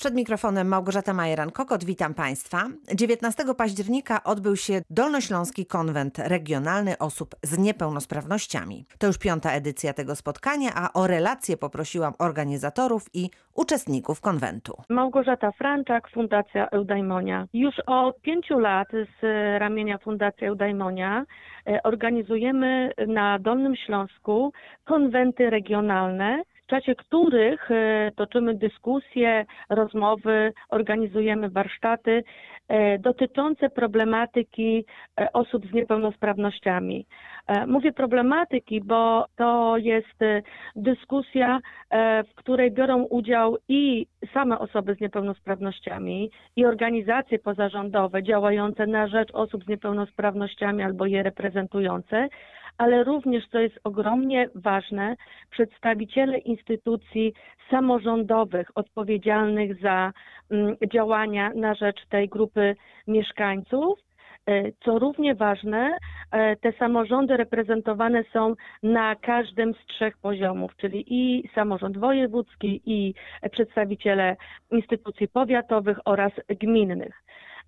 Przed mikrofonem Małgorzata Majeran-Kokot, witam Państwa. 19 października odbył się Dolnośląski Konwent Regionalny Osób z Niepełnosprawnościami. To już piąta edycja tego spotkania, a o relację poprosiłam organizatorów i uczestników konwentu. Małgorzata Franczak, Fundacja Eudaimonia. Już od pięciu lat z ramienia Fundacji Eudaimonia e, organizujemy na Dolnym Śląsku konwenty regionalne, w czasie których e, toczymy dyskusje, rozmowy, organizujemy warsztaty e, dotyczące problematyki e, osób z niepełnosprawnościami. Mówię problematyki, bo to jest dyskusja, w której biorą udział i same osoby z niepełnosprawnościami, i organizacje pozarządowe działające na rzecz osób z niepełnosprawnościami albo je reprezentujące, ale również, co jest ogromnie ważne, przedstawiciele instytucji samorządowych odpowiedzialnych za mm, działania na rzecz tej grupy mieszkańców. E, co równie ważne, e, te samorządy reprezentowane są na każdym z trzech poziomów, czyli i samorząd wojewódzki, i przedstawiciele instytucji powiatowych oraz gminnych.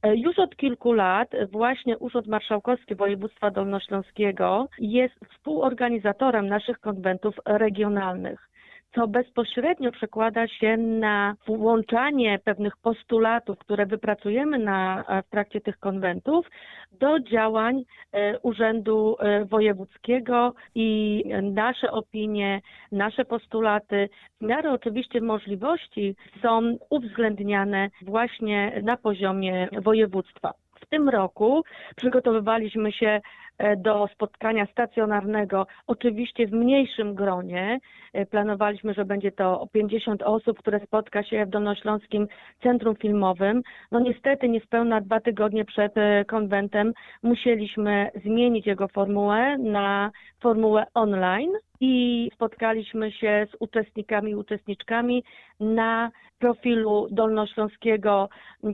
Już od kilku lat właśnie Urząd Marszałkowski Województwa Dolnośląskiego jest współorganizatorem naszych konwentów regionalnych co bezpośrednio przekłada się na włączanie pewnych postulatów, które wypracujemy na, w trakcie tych konwentów, do działań e, Urzędu e, Wojewódzkiego i nasze opinie, nasze postulaty, w miarę oczywiście możliwości są uwzględniane właśnie na poziomie województwa. W tym roku przygotowywaliśmy się E, do spotkania stacjonarnego, oczywiście w mniejszym gronie. E, planowaliśmy, że będzie to 50 osób, które spotka się w Dolnośląskim Centrum Filmowym. No niestety niespełna dwa tygodnie przed e, konwentem musieliśmy zmienić jego formułę na formułę online i spotkaliśmy się z uczestnikami i uczestniczkami na profilu Dolnośląskiego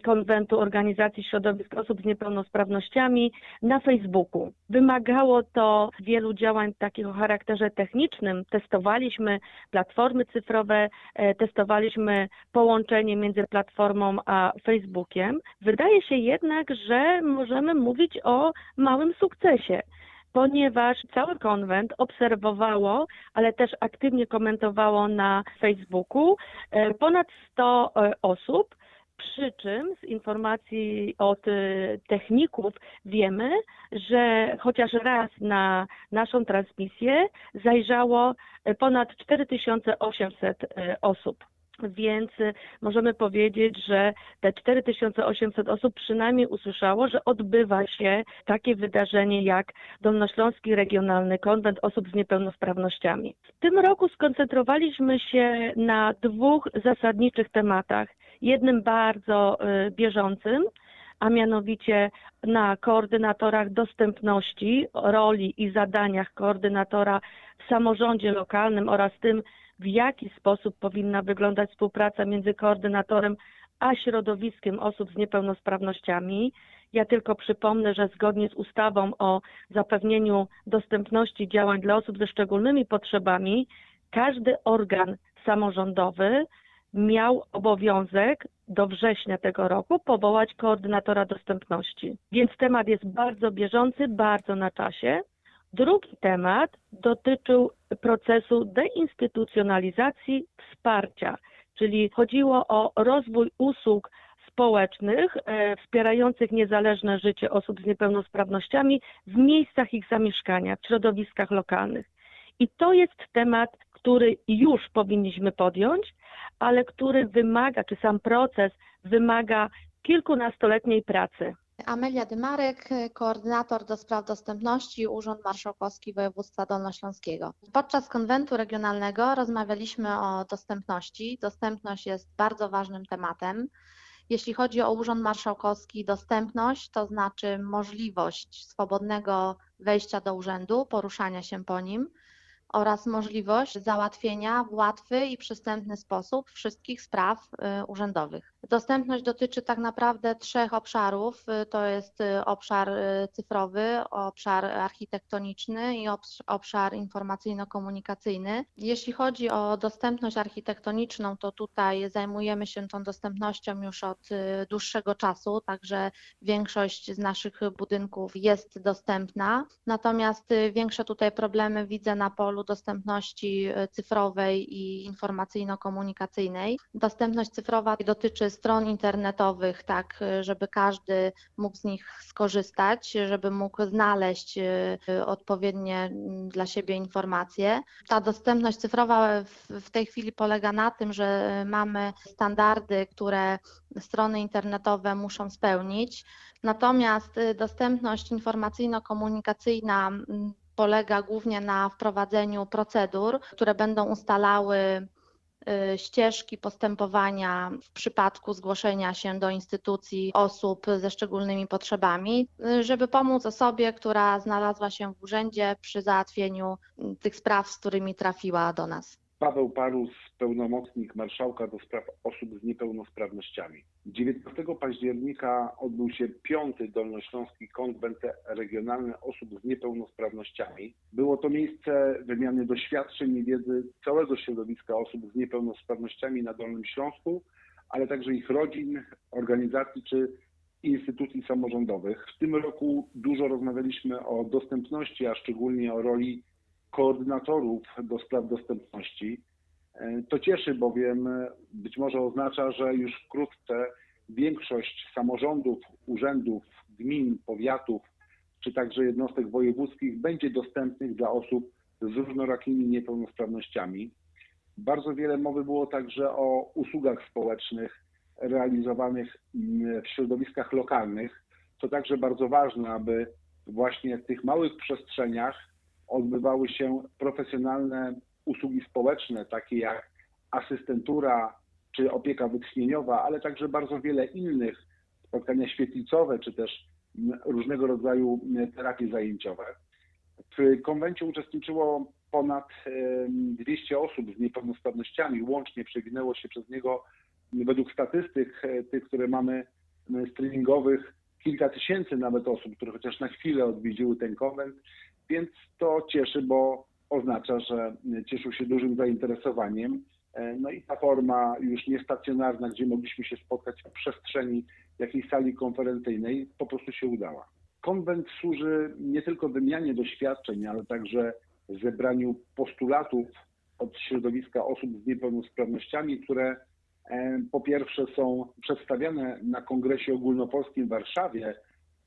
Konwentu Organizacji Środowisk Osób z Niepełnosprawnościami na Facebooku. Wymagało to wielu działań takich o charakterze technicznym. Testowaliśmy platformy cyfrowe, e, testowaliśmy połączenie między platformą a Facebookiem. Wydaje się jednak, że możemy mówić o małym sukcesie ponieważ cały konwent obserwowało, ale też aktywnie komentowało na Facebooku e, ponad 100 e, osób. Przy czym z informacji od e, techników wiemy, że chociaż raz na naszą transmisję zajrzało ponad 4800 osób więc y, możemy powiedzieć, że te 4800 osób przynajmniej usłyszało, że odbywa się takie wydarzenie jak Dolnośląski Regionalny Konwent Osób z Niepełnosprawnościami. W tym roku skoncentrowaliśmy się na dwóch zasadniczych tematach. Jednym bardzo y, bieżącym, a mianowicie na koordynatorach dostępności, roli i zadaniach koordynatora w samorządzie lokalnym oraz tym, w jaki sposób powinna wyglądać współpraca między koordynatorem a środowiskiem osób z niepełnosprawnościami. Ja tylko przypomnę, że zgodnie z ustawą o zapewnieniu dostępności działań dla osób ze szczególnymi potrzebami, każdy organ samorządowy miał obowiązek do września tego roku powołać koordynatora dostępności. Więc temat jest bardzo bieżący, bardzo na czasie. Drugi temat dotyczył procesu deinstytucjonalizacji wsparcia, czyli chodziło o rozwój usług społecznych e, wspierających niezależne życie osób z niepełnosprawnościami w miejscach ich zamieszkania, w środowiskach lokalnych. I to jest temat, który już powinniśmy podjąć, ale który wymaga, czy sam proces wymaga kilkunastoletniej pracy. Amelia Dymarek, koordynator do spraw dostępności Urząd Marszałkowski Województwa Dolnośląskiego. Podczas konwentu regionalnego rozmawialiśmy o dostępności. Dostępność jest bardzo ważnym tematem. Jeśli chodzi o Urząd Marszałkowski, dostępność to znaczy możliwość swobodnego wejścia do urzędu, poruszania się po nim. Oraz możliwość załatwienia w łatwy i przystępny sposób wszystkich spraw y, urzędowych. Dostępność dotyczy tak naprawdę trzech obszarów. Y, To jest y, obszar cyfrowy, obszar architektoniczny i obs- obszar informacyjno-komunikacyjny. Jeśli chodzi o dostępność architektoniczną, to tutaj zajmujemy się tą dostępnością już od dłuższego czasu, także większość z naszych budynków jest dostępna. Natomiast większe tutaj problemy widzę na polu dostępności y, cyfrowej i informacyjno-komunikacyjnej. Dostępność cyfrowa dotyczy stron internetowych, tak y, żeby każdy mógł z nich skorzystać, żeby mógł znaleźć y, odpowiednie mm, dla siebie informacje. Ta dostępność cyfrowa w, tej chwili polega na tym, że mamy standardy, które strony internetowe muszą spełnić. Natomiast dostępność informacyjno-komunikacyjna mm, polega głównie na wprowadzeniu procedur, które będą ustalały y, ścieżki postępowania w przypadku zgłoszenia się do instytucji osób ze szczególnymi potrzebami, y, żeby pomóc osobie, która znalazła się w urzędzie przy załatwieniu y, tych spraw, z którymi trafiła do nas. Paweł Parus, pełnomocnik marszałka do spraw osób z niepełnosprawnościami. 19 października odbył się piąty Dolnośląski Konwent Regionalny Osób z Niepełnosprawnościami. Było to miejsce wymiany doświadczeń i wiedzy całego środowiska osób z niepełnosprawnościami na Dolnym Śląsku, ale także ich rodzin, organizacji czy instytucji samorządowych. W tym roku dużo rozmawialiśmy o dostępności, a szczególnie o roli koordynatorów do spraw dostępności. E, To cieszy, bowiem być może oznacza, że już wkrótce większość samorządów, urzędów, gmin, powiatów, czy także jednostek wojewódzkich będzie dostępnych dla osób z różnorakimi niepełnosprawnościami. Bardzo wiele mowy było także o usługach społecznych realizowanych mm, w środowiskach lokalnych. To także bardzo ważne, aby właśnie w tych małych przestrzeniach odbywały się profesjonalne usługi społeczne, takie jak asystentura czy opieka wytchnieniowa, ale także bardzo wiele innych, spotkania świetlicowe czy też różnego rodzaju terapie zajęciowe. W konwencie uczestniczyło ponad em, 200 osób z niepełnosprawnościami. Łącznie przewinęło się przez niego według statystyk, e, tych, które mamy streamingowych, kilka tysięcy nawet osób, które chociaż na chwilę odwiedziły ten konwent, więc to cieszy, bo oznacza, że cieszył się dużym zainteresowaniem. E, No i ta forma już niestacjonarna, gdzie mogliśmy się spotkać w przestrzeni jakiejś sali konferencyjnej, po prostu się udała. Konwent służy nie tylko wymianie doświadczeń, ale także zebraniu postulatów od środowiska osób z niepełnosprawnościami, które e, po pierwsze są przedstawiane na Kongresie Ogólnopolskim w Warszawie,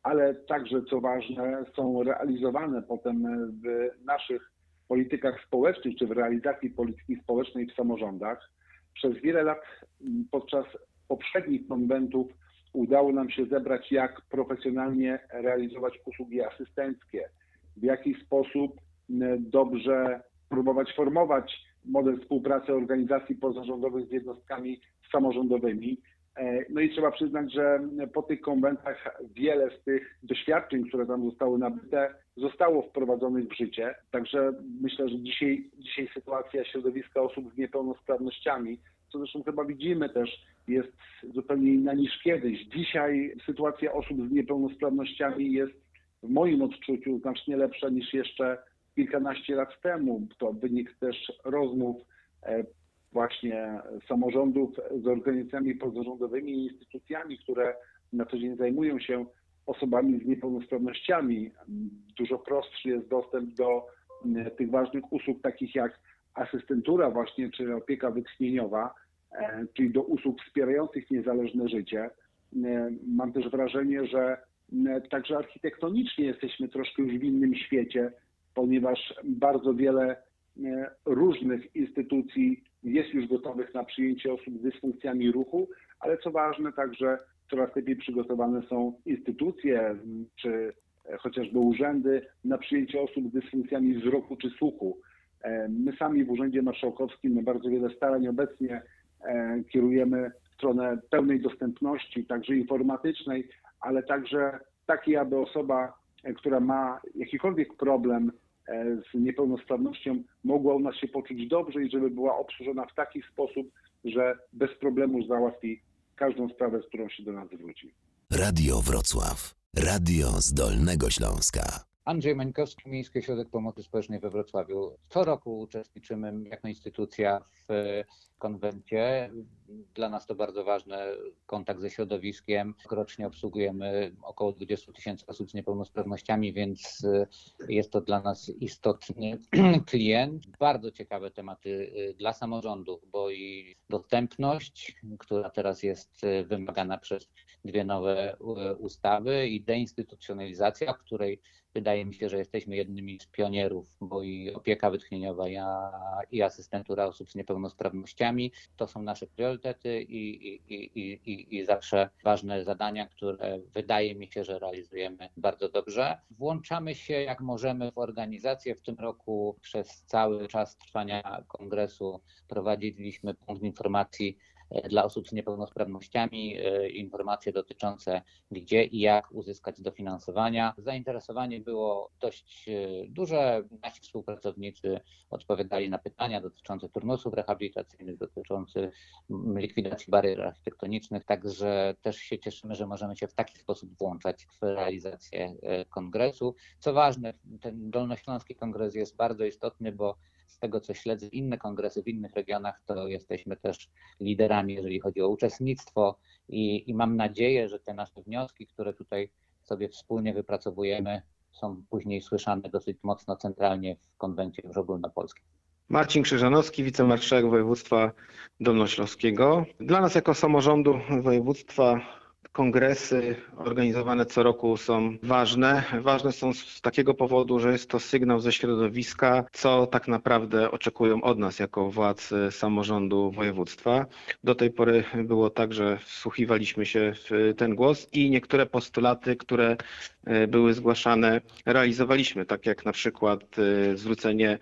ale także, co ważne, są realizowane potem w naszych politykach społecznych czy w realizacji polityki społecznej w samorządach. Przez wiele lat m, podczas poprzednich konwentów udało nam się zebrać, jak profesjonalnie realizować usługi asystenckie, w jaki sposób m, dobrze próbować formować model współpracy organizacji pozarządowych z jednostkami samorządowymi. E, No i trzeba przyznać, że po tych konwentach wiele z tych doświadczeń, które tam zostały nabyte, zostało wprowadzonych w życie. Także myślę, że dzisiaj, dzisiaj sytuacja środowiska osób z niepełnosprawnościami, co zresztą chyba widzimy też, jest zupełnie inna niż kiedyś. Dzisiaj sytuacja osób z niepełnosprawnościami jest w moim odczuciu znacznie lepsza niż jeszcze kilkanaście lat temu. To wynik też rozmów e, właśnie samorządów z organizacjami pozarządowymi i instytucjami, które na co dzień zajmują się osobami z niepełnosprawnościami. Dużo prostszy jest dostęp do m, tych ważnych usług, takich jak asystentura właśnie, czy opieka wytchnieniowa, e, czyli do usług wspierających niezależne życie. E, Mam też wrażenie, że także architektonicznie jesteśmy troszkę już w innym świecie, ponieważ bardzo wiele e, różnych instytucji jest już gotowych na przyjęcie osób z dysfunkcjami ruchu, ale co ważne, także coraz lepiej przygotowane są instytucje m, czy e, chociażby urzędy na przyjęcie osób z dysfunkcjami wzroku czy słuchu. E, My sami w Urzędzie Marszałkowskim bardzo wiele starań obecnie e, kierujemy w stronę pełnej dostępności, także informatycznej, ale także takiej, aby osoba, która ma jakikolwiek problem z niepełnosprawnością mogła u nas się poczuć dobrze i żeby była obsłużona w taki sposób, że bez problemu załatwi każdą sprawę, z którą się do nas zwróci. Radio Wrocław. Radio z Dolnego Śląska. Andrzej Mańkowski, Miejski Ośrodek Pomocy Społecznej we Wrocławiu. Co roku uczestniczymy jako instytucja w konwencie. Dla nas to bardzo ważny kontakt ze środowiskiem. Rocznie obsługujemy około 20 tysięcy osób z niepełnosprawnościami, więc jest to dla nas istotny klient. Bardzo ciekawe tematy dla samorządów, bo i dostępność, która teraz jest wymagana przez dwie nowe ustawy i deinstytucjonalizacja, w której wydaje mi się, że jesteśmy jednymi z pionierów, bo i opieka wytchnieniowa i asystentura osób z niepełnosprawnościami to są nasze priorytety i, i, i, i, i zawsze ważne zadania, które wydaje mi się, że realizujemy bardzo dobrze. Włączamy się jak możemy w organizację. W tym roku przez cały czas trwania kongresu prowadziliśmy punkt informacji dla osób z niepełnosprawnościami, e, informacje dotyczące gdzie i jak uzyskać dofinansowania. Zainteresowanie było dość e, duże. Nasi współpracownicy odpowiadali na pytania dotyczące turnusów rehabilitacyjnych, dotyczących likwidacji barier architektonicznych, także też się cieszymy, że możemy się w taki sposób włączać w realizację e, kongresu. Co ważne, ten Dolnośląski Kongres jest bardzo istotny, bo z tego co śledzę inne kongresy w innych regionach, to jesteśmy też liderami, jeżeli chodzi o uczestnictwo i, i mam nadzieję, że te nasze wnioski, które tutaj sobie wspólnie wypracowujemy, są później słyszane dosyć mocno centralnie w konwencie już ogólnopolskim. Marcin Krzyżanowski, wicemarszałek województwa dolnośląskiego. Dla nas jako samorządu województwa Kongresy organizowane co roku są ważne. Ważne są z takiego powodu, że jest to sygnał ze środowiska, co tak naprawdę oczekują od nas jako władz samorządu województwa. Do tej pory było tak, że wsłuchiwaliśmy się w ten głos i niektóre postulaty, które e, były zgłaszane, realizowaliśmy, tak jak na przykład e, zwrócenie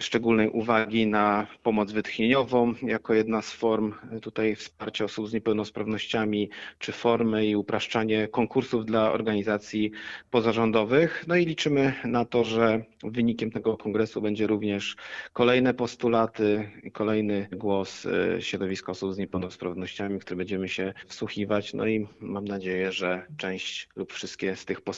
szczególnej uwagi na pomoc wytchnieniową jako jedna z form tutaj wsparcia osób z niepełnosprawnościami, czy formy i upraszczanie konkursów dla organizacji pozarządowych. No i liczymy na to, że wynikiem tego kongresu będzie również kolejne postulaty, kolejny głos e, środowiska osób z niepełnosprawnościami, który będziemy się wsłuchiwać. No i mam nadzieję, że część lub wszystkie z tych postulatów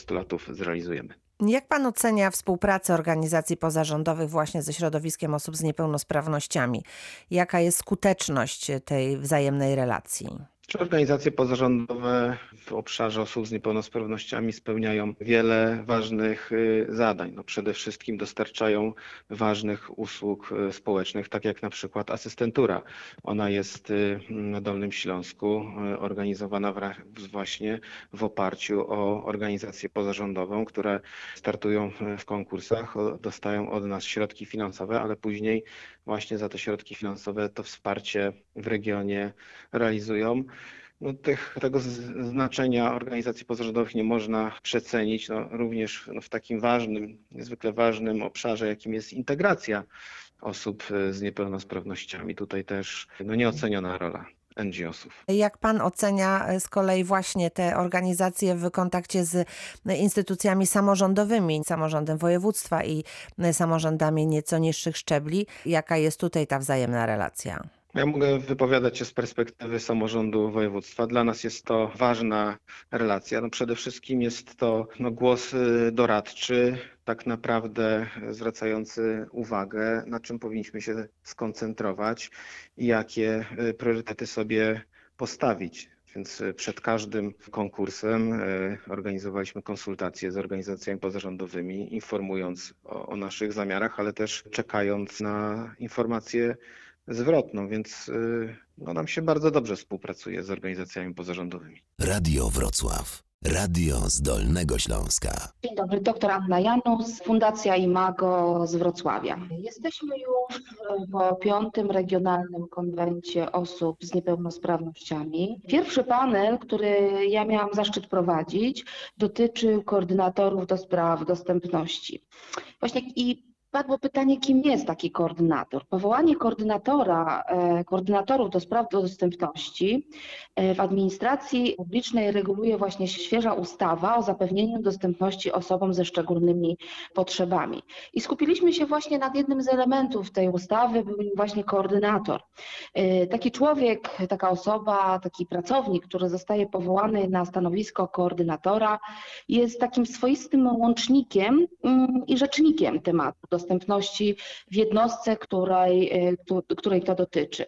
zrealizujemy. Jak pan ocenia współpracę organizacji pozarządowych właśnie ze środowiskiem osób z niepełnosprawnościami? Jaka jest skuteczność tej wzajemnej relacji? Czy organizacje pozarządowe w obszarze osób z niepełnosprawnościami spełniają wiele ważnych y, zadań? No przede wszystkim dostarczają ważnych usług y, społecznych, tak jak na przykład asystentura. Ona jest y, na Dolnym Śląsku organizowana właśnie w oparciu o organizację pozarządową, które startują w konkursach, dostają od nas środki finansowe, ale później właśnie za te środki finansowe to wsparcie w regionie realizują. No, tych, tego znaczenia organizacji pozarządowych nie można przecenić, no, również no, w takim ważnym, niezwykle ważnym obszarze, jakim jest integracja osób e, z niepełnosprawnościami. Tutaj też no, nieoceniona rola. NGO-sów. Jak pan ocenia e, z kolei właśnie te organizacje w kontakcie z instytucjami samorządowymi, samorządem województwa i e, samorządami nieco niższych szczebli? Jaka jest tutaj ta wzajemna relacja? Ja mogę wypowiadać się z perspektywy samorządu województwa. Dla nas jest to ważna relacja. No przede wszystkim jest to no, głos y, doradczy, tak naprawdę zwracający uwagę, na czym powinniśmy się skoncentrować i jakie y, priorytety sobie postawić. Więc y, przed każdym konkursem organizowaliśmy konsultacje z organizacjami pozarządowymi, informując o, o naszych zamiarach, ale też czekając na informacje zwrotną, więc y, no, nam się bardzo dobrze współpracuje z organizacjami pozarządowymi. Radio Wrocław. Radio z Dolnego Śląska. Dzień dobry, doktor Anna Janus, Fundacja Imago z Wrocławia. Jesteśmy już po piątym regionalnym konwencie osób z niepełnosprawnościami. Pierwszy panel, który ja miałam zaszczyt prowadzić, dotyczył koordynatorów do spraw dostępności. Właśnie i Padło pytanie, kim jest taki koordynator. Powołanie koordynatora, e, koordynatorów do spraw dostępności e, w administracji publicznej reguluje właśnie świeża ustawa o zapewnieniu dostępności osobom ze szczególnymi potrzebami. I skupiliśmy się właśnie nad jednym z elementów tej ustawy, był właśnie koordynator. E, taki człowiek, taka osoba, taki pracownik, który zostaje powołany na stanowisko koordynatora, jest takim swoistym łącznikiem mm, i rzecznikiem tematu dostępności w jednostce, której, e, której to dotyczy.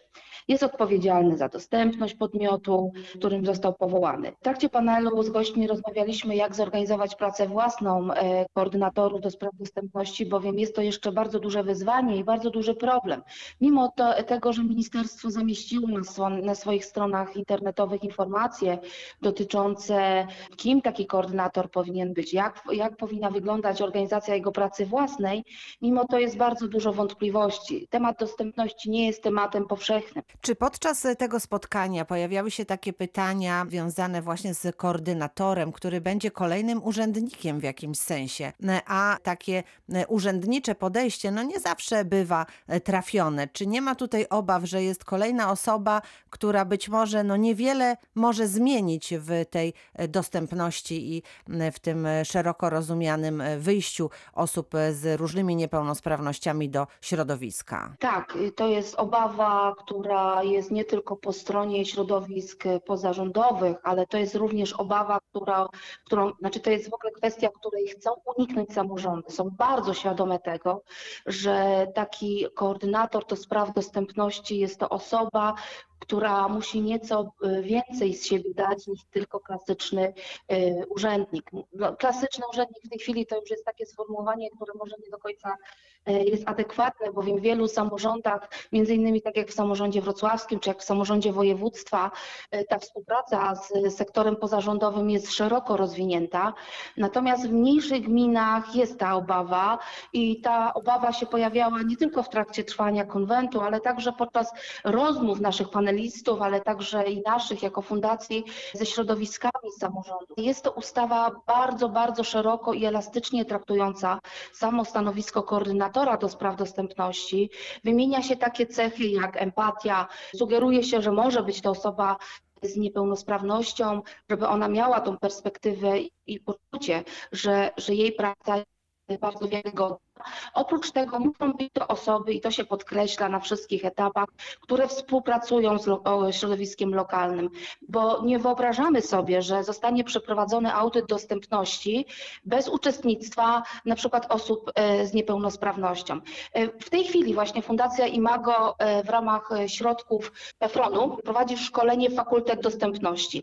Jest odpowiedzialny za dostępność podmiotu, którym został powołany. W trakcie panelu z gośćmi rozmawialiśmy, jak zorganizować pracę własną e, koordynatorów do spraw dostępności, bowiem jest to jeszcze bardzo duże wyzwanie i bardzo duży problem. Mimo to, tego, że ministerstwo zamieściło na, na swoich stronach internetowych informacje dotyczące, kim taki koordynator powinien być, jak, jak powinna wyglądać organizacja jego pracy własnej, mimo to jest bardzo dużo wątpliwości. Temat dostępności nie jest tematem powszechnym. Czy podczas tego spotkania pojawiały się takie pytania związane właśnie z koordynatorem, który będzie kolejnym urzędnikiem w jakimś sensie, a takie urzędnicze podejście no nie zawsze bywa trafione. Czy nie ma tutaj obaw, że jest kolejna osoba, która być może no niewiele może zmienić w tej dostępności i w tym szeroko rozumianym wyjściu osób z różnymi niepełnosprawnościami do środowiska? Tak, to jest obawa, która jest nie tylko po stronie środowisk pozarządowych, ale to jest również obawa, która, którą, znaczy to jest w ogóle kwestia, której chcą uniknąć samorządy. Są bardzo świadome tego, że taki koordynator do spraw dostępności jest to osoba, która musi nieco y, więcej z siebie dać niż tylko klasyczny y, urzędnik. No, klasyczny urzędnik w tej chwili to już jest takie sformułowanie, które może nie do końca y, jest adekwatne, bowiem w wielu samorządach, między innymi tak jak w samorządzie wrocławskim, czy jak w samorządzie województwa, ta współpraca z sektorem pozarządowym jest szeroko rozwinięta. Natomiast w mniejszych gminach jest ta obawa i ta obawa się pojawiała nie tylko w trakcie trwania konwentu, ale także podczas rozmów naszych panelistów, panelistów, ale także i naszych jako fundacji ze środowiskami samorządu. Jest to ustawa bardzo, bardzo szeroko i elastycznie traktująca samo stanowisko koordynatora do spraw dostępności. Wymienia się takie cechy jak empatia. Sugeruje się, że może być to osoba z niepełnosprawnością, żeby ona miała tą perspektywę i poczucie, że, że jej praca jest bardzo wiarygodna Oprócz tego muszą być to osoby, i to się podkreśla na wszystkich etapach, które współpracują z środowiskiem lokalnym, bo nie wyobrażamy sobie, że zostanie przeprowadzony audyt dostępności bez uczestnictwa na przykład osób e, z niepełnosprawnością. E, w tej chwili właśnie Fundacja Imago e, w ramach środków PEFRON-u prowadzi szkolenie Fakultet Dostępności.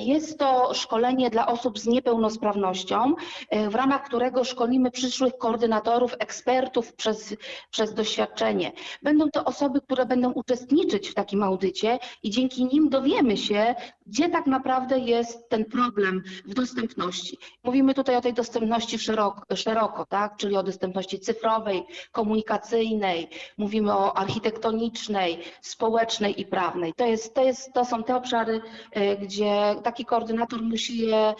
Jest to szkolenie dla osób z niepełnosprawnością, w ramach którego szkolimy przyszłych koordynatorów ekspertów przez, przez doświadczenie. Będą to osoby, które będą uczestniczyć w takim audycie i dzięki nim dowiemy się, gdzie tak naprawdę jest ten problem w dostępności. Mówimy tutaj o tej dostępności szeroko, szeroko tak? czyli o dostępności cyfrowej, komunikacyjnej, mówimy o architektonicznej, społecznej i prawnej. To, jest, to, jest, to są te obszary, e, gdzie taki koordynator musi je e,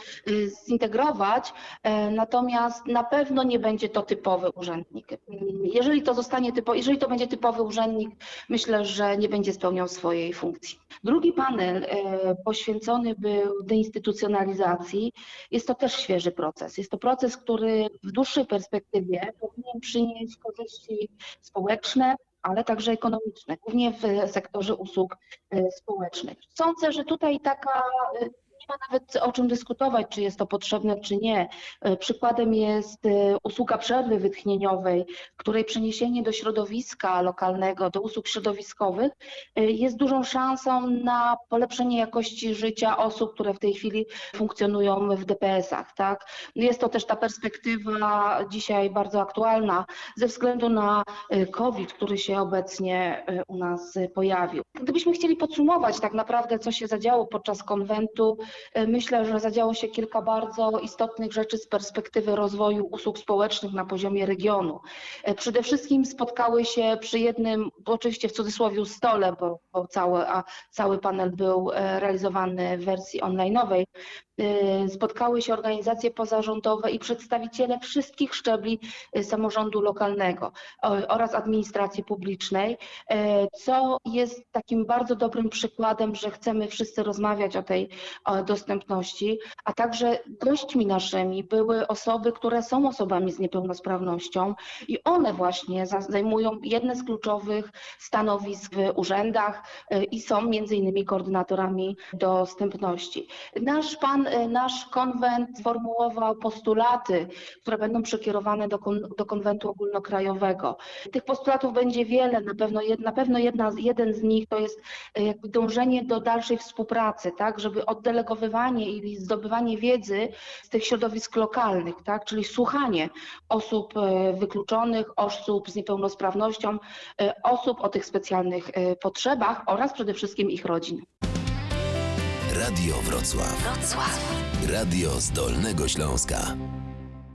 zintegrować, e, natomiast na pewno nie będzie to typowy urzędnik. Jeżeli to zostanie typo, jeżeli to będzie typowy urzędnik, myślę, że nie będzie spełniał swojej funkcji. Drugi panel e, poświęcony był deinstytucjonalizacji. Jest to też świeży proces. Jest to proces, który w dłuższej perspektywie powinien przynieść korzyści społeczne, ale także ekonomiczne, głównie w sektorze usług e, społecznych. Sądzę, że tutaj taka e, ma nawet o czym dyskutować, czy jest to potrzebne, czy nie. E, przykładem jest e, usługa przerwy wytchnieniowej, której przeniesienie do środowiska lokalnego, do usług środowiskowych e, jest dużą szansą na polepszenie jakości życia osób, które w tej chwili funkcjonują w DPS-ach. Tak? Jest to też ta perspektywa dzisiaj bardzo aktualna ze względu na COVID, który się obecnie u nas pojawił. Gdybyśmy chcieli podsumować tak naprawdę, co się zadziało podczas konwentu, myślę, że zadziało się kilka bardzo istotnych rzeczy z perspektywy rozwoju usług społecznych na poziomie regionu. E, Przede wszystkim spotkały się przy jednym, oczywiście w cudzysłowie stole, bo, bo cały, a cały panel był e, realizowany w wersji online'owej, e, spotkały się organizacje pozarządowe i przedstawiciele wszystkich szczebli e, samorządu lokalnego oraz administracji publicznej, e, co jest takim bardzo dobrym przykładem, że chcemy wszyscy rozmawiać o tej dostępności, a także gośćmi naszymi były osoby, które są osobami z niepełnosprawnością i one właśnie za- zajmują jedne z kluczowych stanowisk w urzędach e, i są między innymi koordynatorami dostępności. Nasz pan, e, nasz konwent sformułował postulaty, które będą przekierowane do, kon, do konwentu ogólnokrajowego. Tych postulatów będzie wiele, na pewno, jed, na pewno jedna, jeden z nich to jest e, jakby dążenie do dalszej współpracy, tak, żeby oddelegowywanie i zdobywanie wiedzy z tych środowisk lokalnych, tak, czyli słuchanie osób e, wykluczonych, osób z niepełnosprawnością, e, osób o tych specjalnych e, potrzebach oraz przede wszystkim ich rodzin. Radio Wrocław. Radio z Dolnego Śląska.